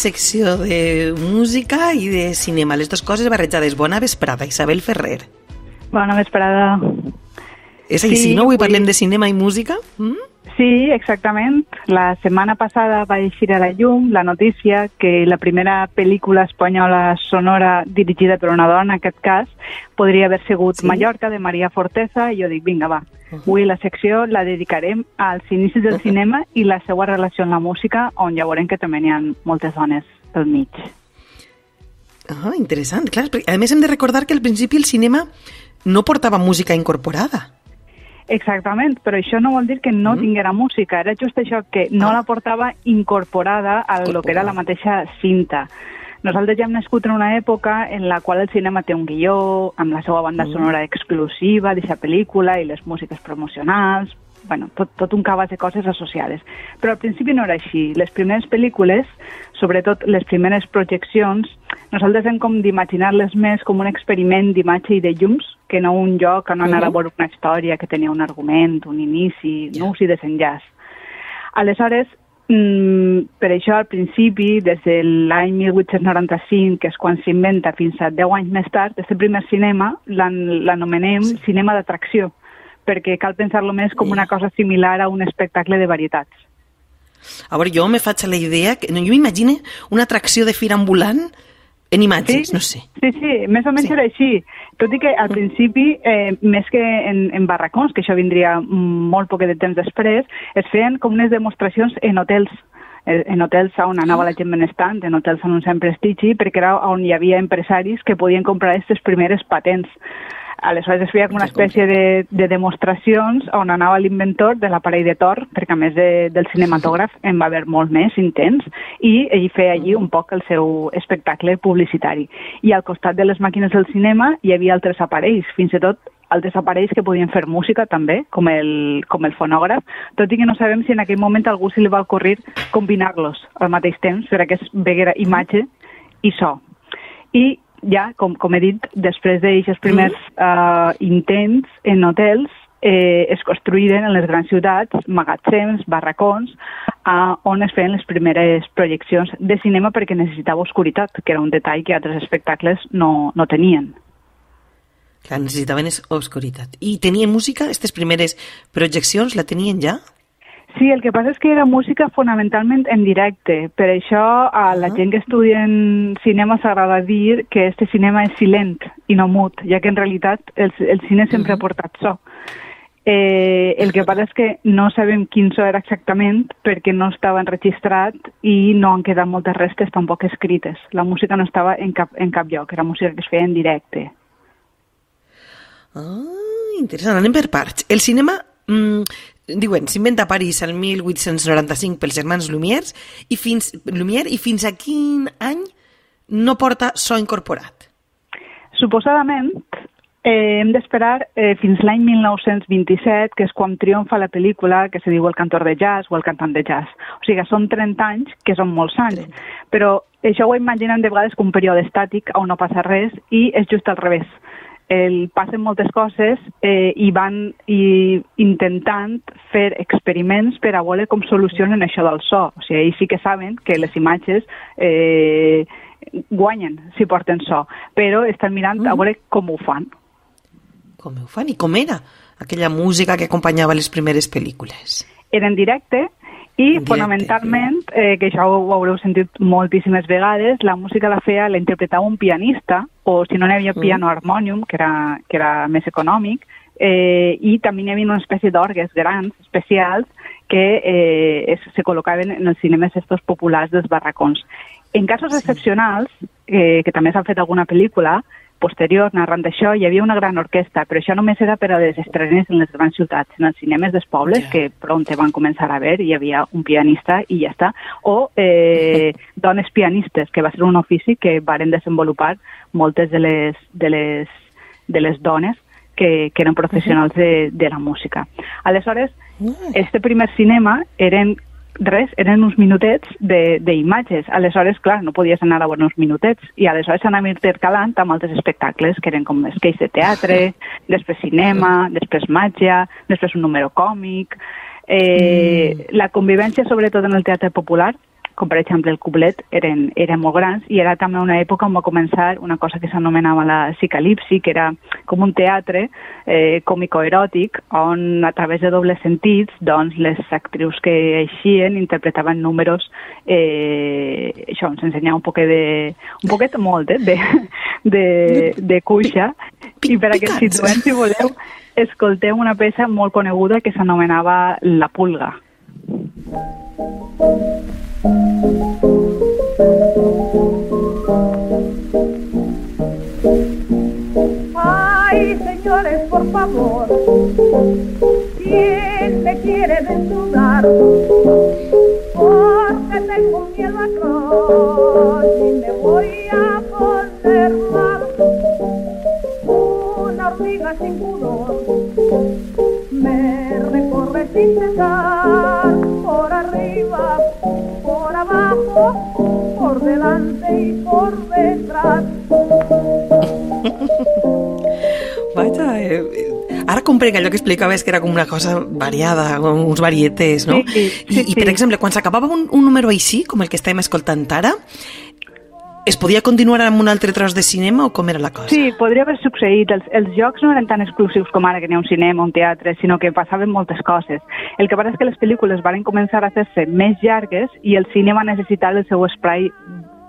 secció de música i de cinema, les dues coses barrejades. Bona vesprada, Isabel Ferrer. Bona vesprada. És així, sí, no? Avui parlem de cinema i música? Mm? Sí, exactament. La setmana passada va eixir a la llum la notícia que la primera pel·lícula espanyola sonora dirigida per una dona, en aquest cas, podria haver sigut sí? Mallorca, de Maria Forteza, i jo dic, vinga, va. Avui la secció la dedicarem als inicis del cinema i la seva relació amb la música, on ja veurem que també n'hi ha moltes dones pel mig. Ah, interessant. Clar, a més hem de recordar que al principi el cinema no portava música incorporada. Exactament, però això no vol dir que no mm. tinguera música, era just això, que no ah. la portava incorporada a lo que era la mateixa cinta. Nosaltres ja hem nascut en una època en la qual el cinema té un guió, amb la seva banda mm. sonora exclusiva d'aquesta pel·lícula i les músiques promocionals, bueno, tot, tot un cabàs de coses associades. Però al principi no era així. Les primeres pel·lícules, sobretot les primeres projeccions, nosaltres hem com d'imaginar-les més com un experiment d'imatge i de llums, que no un lloc on anar uh -huh. a veure una història que tenia un argument, un inici, yeah. nus i desenllaç. Aleshores, mm, per això al principi, des de l'any 1895, que és quan s'inventa, fins a 10 anys més tard, aquest primer cinema l'anomenem sí. cinema d'atracció, perquè cal pensar-lo més com una cosa similar a un espectacle de varietats. A veure, jo me faig la idea, que, no, jo m'imagino una atracció de fira ambulant en imatges, sí? no sé. Sí, sí, més o menys sí. era així. Tot i que al principi, eh, més que en, en barracons, que això vindria molt poc de temps després, es feien com unes demostracions en hotels eh, en hotels on anava la gent benestant, en hotels on un sempre prestigi, perquè era on hi havia empresaris que podien comprar aquestes primeres patents. Aleshores es feia com una espècie de, de demostracions on anava l'inventor de l'aparell de Thor, perquè a més de, del cinematògraf en va haver molt més intens, i ell feia allí un poc el seu espectacle publicitari. I al costat de les màquines del cinema hi havia altres aparells, fins i tot altres aparells que podien fer música també, com el, com el fonògraf, tot i que no sabem si en aquell moment algú se li va ocorrir combinar-los al mateix temps per que es veguera imatge i so. I ja, com, com he dit, després d'aquests primers mm. uh, intents en hotels, eh, es construïren en les grans ciutats magatzems, barracons, uh, on es feien les primeres projeccions de cinema perquè necessitava oscuritat, que era un detall que altres espectacles no, no tenien. Clar, necessitaven oscuritat. I tenien música? Aquestes primeres projeccions la tenien ja? Sí, el que passa és que era música fonamentalment en directe. Per això a la uh -huh. gent que estudia en cinema s'agrada dir que este cinema és silent i no mut, ja que en realitat el, el cine sempre uh -huh. ha portat so. Eh, el que passa és que no sabem quin so era exactament perquè no estava enregistrat i no han quedat moltes restes tampoc escrites. La música no estava en cap, en cap lloc, era música que es feia en directe. Ah, interessant. Anem per parts. El cinema mm, diuen, s'inventa a París el 1895 pels germans Lumière i fins, Lumière i fins a quin any no porta so incorporat? Suposadament, eh, hem d'esperar eh, fins l'any 1927, que és quan triomfa la pel·lícula que se diu El cantor de jazz o El cantant de jazz. O sigui, són 30 anys, que són molts anys, però això ho imaginen de vegades com un període estàtic on no passa res i és just al revés el, passen moltes coses eh, i van i, intentant fer experiments per a veure com solucionen això del so. O sigui, ells sí que saben que les imatges eh, guanyen si porten so, però estan mirant a veure com ho fan. Com ho fan i com era aquella música que acompanyava les primeres pel·lícules? Era en directe, i Directe. fonamentalment, eh, que això ho haureu sentit moltíssimes vegades, la música la feia, la interpretava un pianista, o si no n'hi havia mm. piano harmonium, que era, que era més econòmic, eh, i també hi havia una espècie d'orgues grans, especials, que eh, es, se col·locaven en els cinemes estos populars dels barracons. En casos sí. excepcionals, eh, que també s'han fet alguna pel·lícula, posterior, narrant això, hi havia una gran orquestra, però això només era per a les estrenes en les grans ciutats, en els cinemes dels pobles, yeah. que pront van començar a veure, hi havia un pianista i ja està, o eh, dones pianistes, que va ser un ofici que varen desenvolupar moltes de les, de les, de les dones que, que eren professionals de, de la música. Aleshores, este primer cinema eren res, eren uns minutets d'imatges. Aleshores, clar, no podies anar a veure uns minutets. I aleshores anàvem intercalant amb altres espectacles, que eren com esqueix de teatre, després cinema, després màgia, després un número còmic... Eh, mm. La convivència, sobretot en el teatre popular, com per exemple el cublet, eren, eren molt grans i era també una època on va començar una cosa que s'anomenava la psicalipsi, que era com un teatre eh, còmico-eròtic on a través de dobles sentits doncs, les actrius que eixien interpretaven números eh, això ens ensenyava un poquet de un poquet molt eh, de, de, de cuixa i per a que ens situem, si voleu, escolteu una peça molt coneguda que s'anomenava La Pulga. Ay, desnudar? Porque tengo miedo a cross y me voy a poner mal. Una hormiga sin pudor me recorre sin cesar comprenc allò que explicaves que era com una cosa variada, com uns varietés, no? Sí, sí, sí, I, I, per exemple, quan s'acabava un, un número així, com el que estem escoltant ara, es podia continuar amb un altre tros de cinema o com era la cosa? Sí, podria haver succeït. Els, els jocs no eren tan exclusius com ara que n'hi ha un cinema, un teatre, sinó que passaven moltes coses. El que passa és que les pel·lícules van començar a fer-se més llargues i el cinema necessitava el seu espai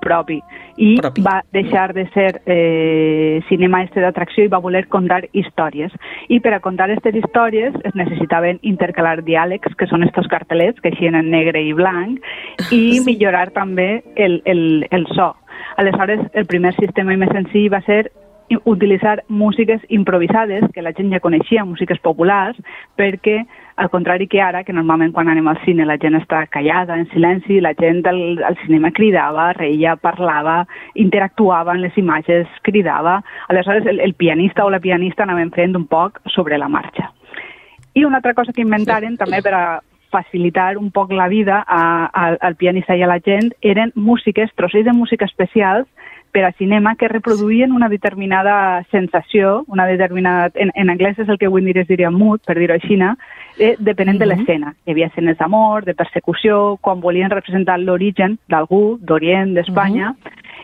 propi i Propi. va deixar de ser eh, cinema este d'atracció i va voler contar històries. I per a contar aquestes històries es necessitaven intercalar diàlegs, que són estos cartelets que eixien en negre i blanc, i Sí. millorar també el, el, el so. Aleshores, el primer sistema i més senzill va ser utilitzar músiques improvisades, que la gent ja coneixia, músiques populars, perquè, al contrari que ara, que normalment quan anem al cine la gent està callada, en silenci, la gent al, al cinema cridava, reia, parlava, interactuava en les imatges, cridava. Aleshores, el, el pianista o la pianista anaven fent un poc sobre la marxa. I una altra cosa que inventaren també per a facilitar un poc la vida a, a, al pianista i a la gent eren músiques, trossets de música especials per a cinema que reproduïen una determinada sensació, una determinada... En, en anglès és el que avui en dia es diria mood, per dir-ho així, eh, depenent de l'escena. Hi havia escenes d'amor, de persecució, quan volien representar l'origen d'algú, d'Orient, d'Espanya,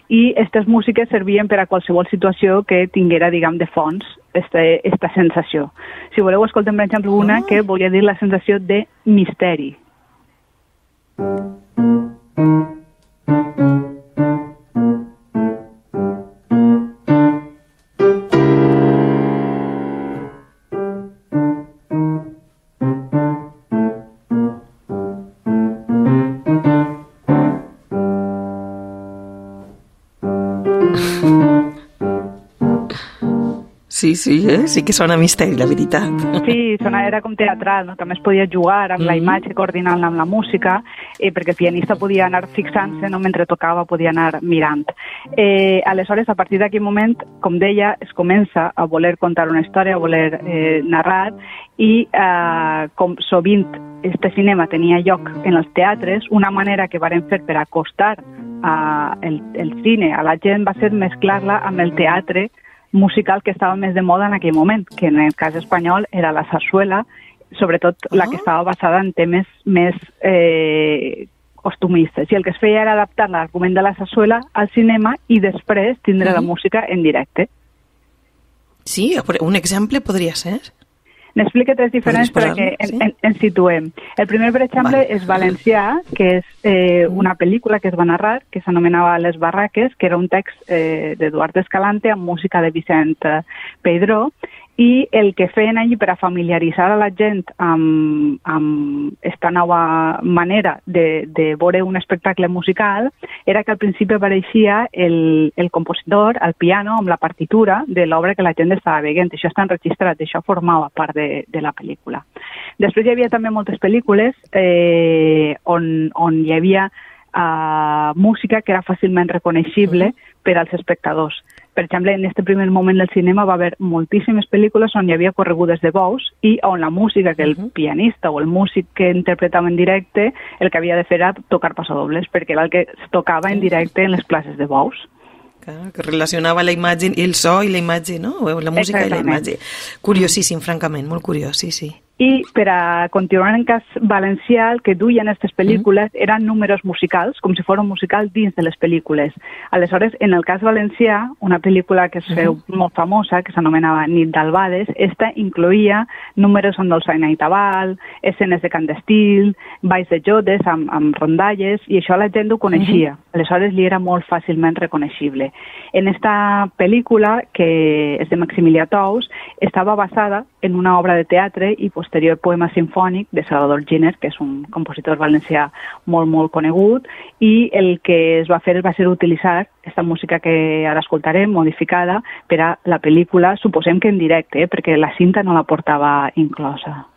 i aquestes músiques servien per a qualsevol situació que tinguera, diguem, de fons este, esta sensació. Si voleu, escoltem, per exemple, una que volia dir la sensació de misteri. Sí, sí, eh? sí que sona misteri, la veritat. Sí, sona, era com teatral, no? també es podia jugar amb la Mhm. imatge coordinant-la amb la música, eh, perquè el pianista podia anar fixant-se, no? mentre tocava podia anar mirant. Eh, aleshores, a partir d'aquell moment, com deia, es comença a voler contar una història, a voler eh, narrar, i eh, com sovint este cinema tenia lloc en els teatres, una manera que varen fer per acostar eh, el, el cine a la gent va ser mesclar-la amb el teatre musical que estava més de moda en aquell moment, que en el cas espanyol era la sarsuela, sobretot la que Ah. estava basada en temes més eh, costumistes. I el que es feia era adaptar l'argument de la sarsuela al cinema i després tindre la Mhm. música en directe. Sí, un exemple podria ser. N'explique tres diferents Podries perquè en, sí? en, ens situem. El primer, per exemple, Vale. és Valencià, que és eh, una pel·lícula que es va narrar, que s'anomenava Les barraques, que era un text eh, d'Eduard Escalante amb música de Vicent eh, Pedró, i el que feien allí per a familiaritzar a la gent amb, amb esta nova manera de, de veure un espectacle musical era que al principi apareixia el, el compositor al piano amb la partitura de l'obra que la gent estava veient. Això està enregistrat, això formava part de, de la pel·lícula. Després hi havia també moltes pel·lícules eh, on, on hi havia uh, música que era fàcilment reconeixible per als espectadors. Per exemple, en aquest primer moment del cinema va haver moltíssimes pel·lícules on hi havia corregudes de bous i on la música que el Mhm. pianista o el músic que interpretava en directe el que havia de fer era tocar passadobles, perquè era el que es tocava en directe en les places de bous. Clar, que relacionava la imatge, el so i la imatge, no? O La música i la Exactament. imatge. Curiosíssim, francament, molt curiós, sí, sí. I per a continuar en cas valencià el que duien aquestes pel·lícules mm. eren números musicals, com si fos un musical dins de les pel·lícules. Aleshores, en el cas valencià, una pel·lícula que es feu mm -hmm. molt famosa, que s'anomenava Nit d'Albades, esta incloïa números amb dolçaina i tabal, escenes de cant d'estil, balls de jodes amb, amb rondalles, i això la gent ho coneixia. Mm -hmm. Aleshores, li era molt fàcilment reconeixible. En esta pel·lícula, que és de Maximilià Tous, estava basada en una obra de teatre i posterior poema sinfònic de Salvador Giner, que és un compositor valencià molt, molt conegut, i el que es va fer va ser utilitzar aquesta música que ara escoltarem, modificada, per a la pel·lícula, suposem que en directe, eh, perquè la cinta no la portava inclosa.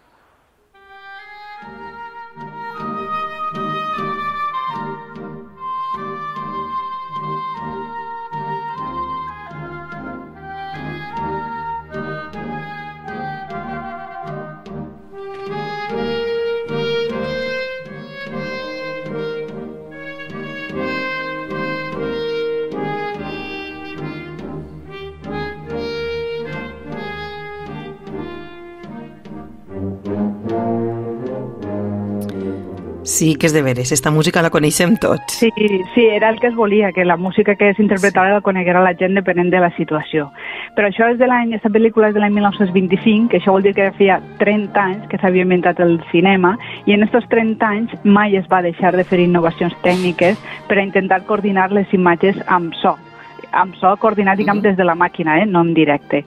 Sí, que és de veres, esta música la coneixem tots. Sí, sí, era el que es volia, que la música que s'interpretava sí. la coneguera la gent depenent de la situació. Però això és de l'any, aquesta pel·lícula és de l'any 1925, que això vol dir que feia 30 anys que s'havia inventat el cinema, i en aquests 30 anys mai es va deixar de fer innovacions tècniques per a intentar coordinar les imatges amb so, amb so coordinat, diguem, des de la màquina, eh, no en directe.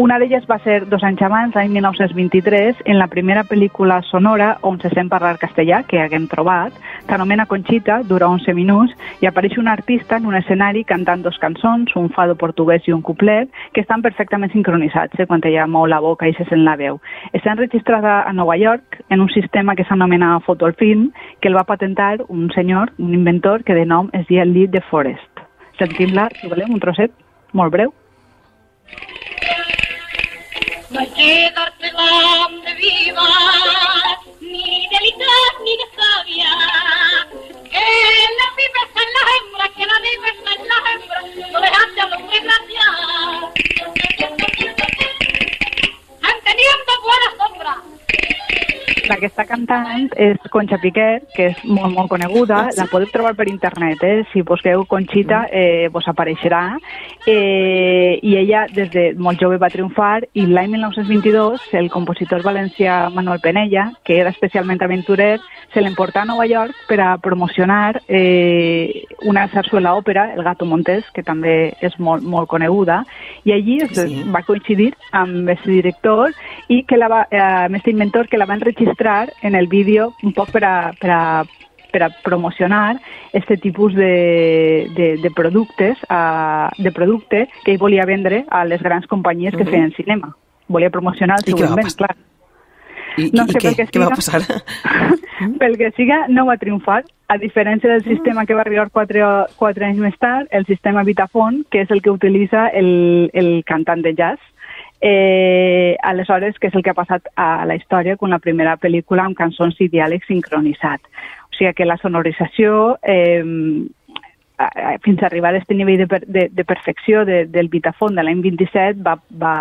Una d'elles va ser dos anys abans, l'any 1923, en la primera pel·lícula sonora on se sent parlar castellà, que haguem trobat, s'anomena Conchita, dura 11 minuts, i apareix un artista en un escenari cantant dos cançons, un fado portuguès i un couplet, que estan perfectament sincronitzats, eh, quan ella mou la boca i se sent la veu. Està enregistrada a Nova York en un sistema que s'anomena Photofilm, que el va patentar un senyor, un inventor, que de nom es deia Lee de Forest. Sentim-la, si volem, un trosset molt breu. No hay que darse donde viva, ni de litras ni de sabia. Que la viva está en la hembra, que la viva está en la hembra, no dejaste a los desgraciados. Teniendo buena sombra. La que està cantant és Concha Piquet, que és molt, molt coneguda. La podeu trobar per internet, eh? Si busqueu Conchita, eh, vos apareixerà. Eh, I ella, des de molt jove, va triomfar i l'any 1922 el compositor valencià Manuel Penella, que era especialment aventurer, se l'emportà a Nova York per a promocionar eh, una sarsuela òpera, El Gato Montés, que també és molt, molt coneguda, i allí sí. va coincidir amb aquest director i que la va, eh, amb aquest inventor que la va enregistrar en el vídeo un poc per a, per a per a promocionar este tipus de, de, de productes uh, de producte que ell volia vendre a les grans companyies que uh -huh. feien cinema. Volia promocionar el seu invent, clar. I, no sé i què? Què va passar? pel que siga, no va triomfar. A diferència del sistema que va arribar quatre, quatre anys més tard, el sistema Vitafone, que és el que utilitza el, el cantant de jazz, eh, aleshores, que és el que ha passat a la història amb la primera pel·lícula amb cançons i diàlegs sincronitzat. O sigui que la sonorització eh, fins a arribar a aquest nivell de, de, de perfecció de, del Vitafont de l'any 27 va, va,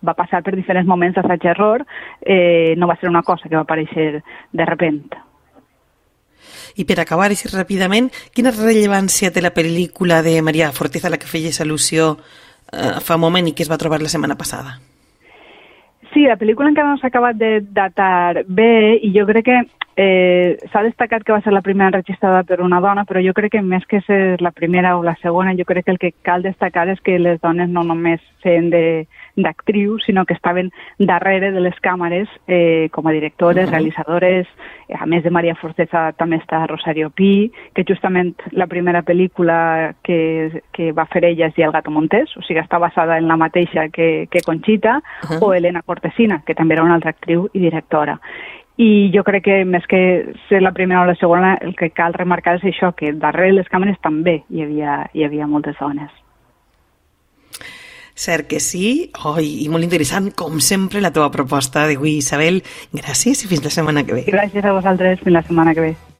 va passar per diferents moments d'assaig-error, eh, no va ser una cosa que va aparèixer de repent. I per acabar així ràpidament, quina rellevància té la pel·lícula de Maria Forteza, la que feia al·lusió eh, fa un moment i que es va trobar la setmana passada? Sí, la pel·lícula encara no s'ha acabat de datar bé i jo crec que Eh, S'ha destacat que va ser la primera enregistrada per una dona, però jo crec que més que ser la primera o la segona, jo crec que el que cal destacar és que les dones no només feien d'actriu, sinó que estaven darrere de les càmeres eh, com a directores, uh -huh. realitzadores, a més de Maria Forteza també està Rosario Pi, que justament la primera pel·lícula que, que va fer ella és El gato montés, o sigui, està basada en la mateixa que, que Conchita, uh -huh. o Elena Cortesina, que també era una altra actriu i directora i jo crec que més que ser la primera o la segona, el que cal remarcar és això, que darrere les càmeres també hi havia, hi havia moltes dones. Cert que sí, oh, i molt interessant, com sempre, la teva proposta d'avui, Isabel. Gràcies i fins la setmana que ve. Gràcies a vosaltres, fins la setmana que ve.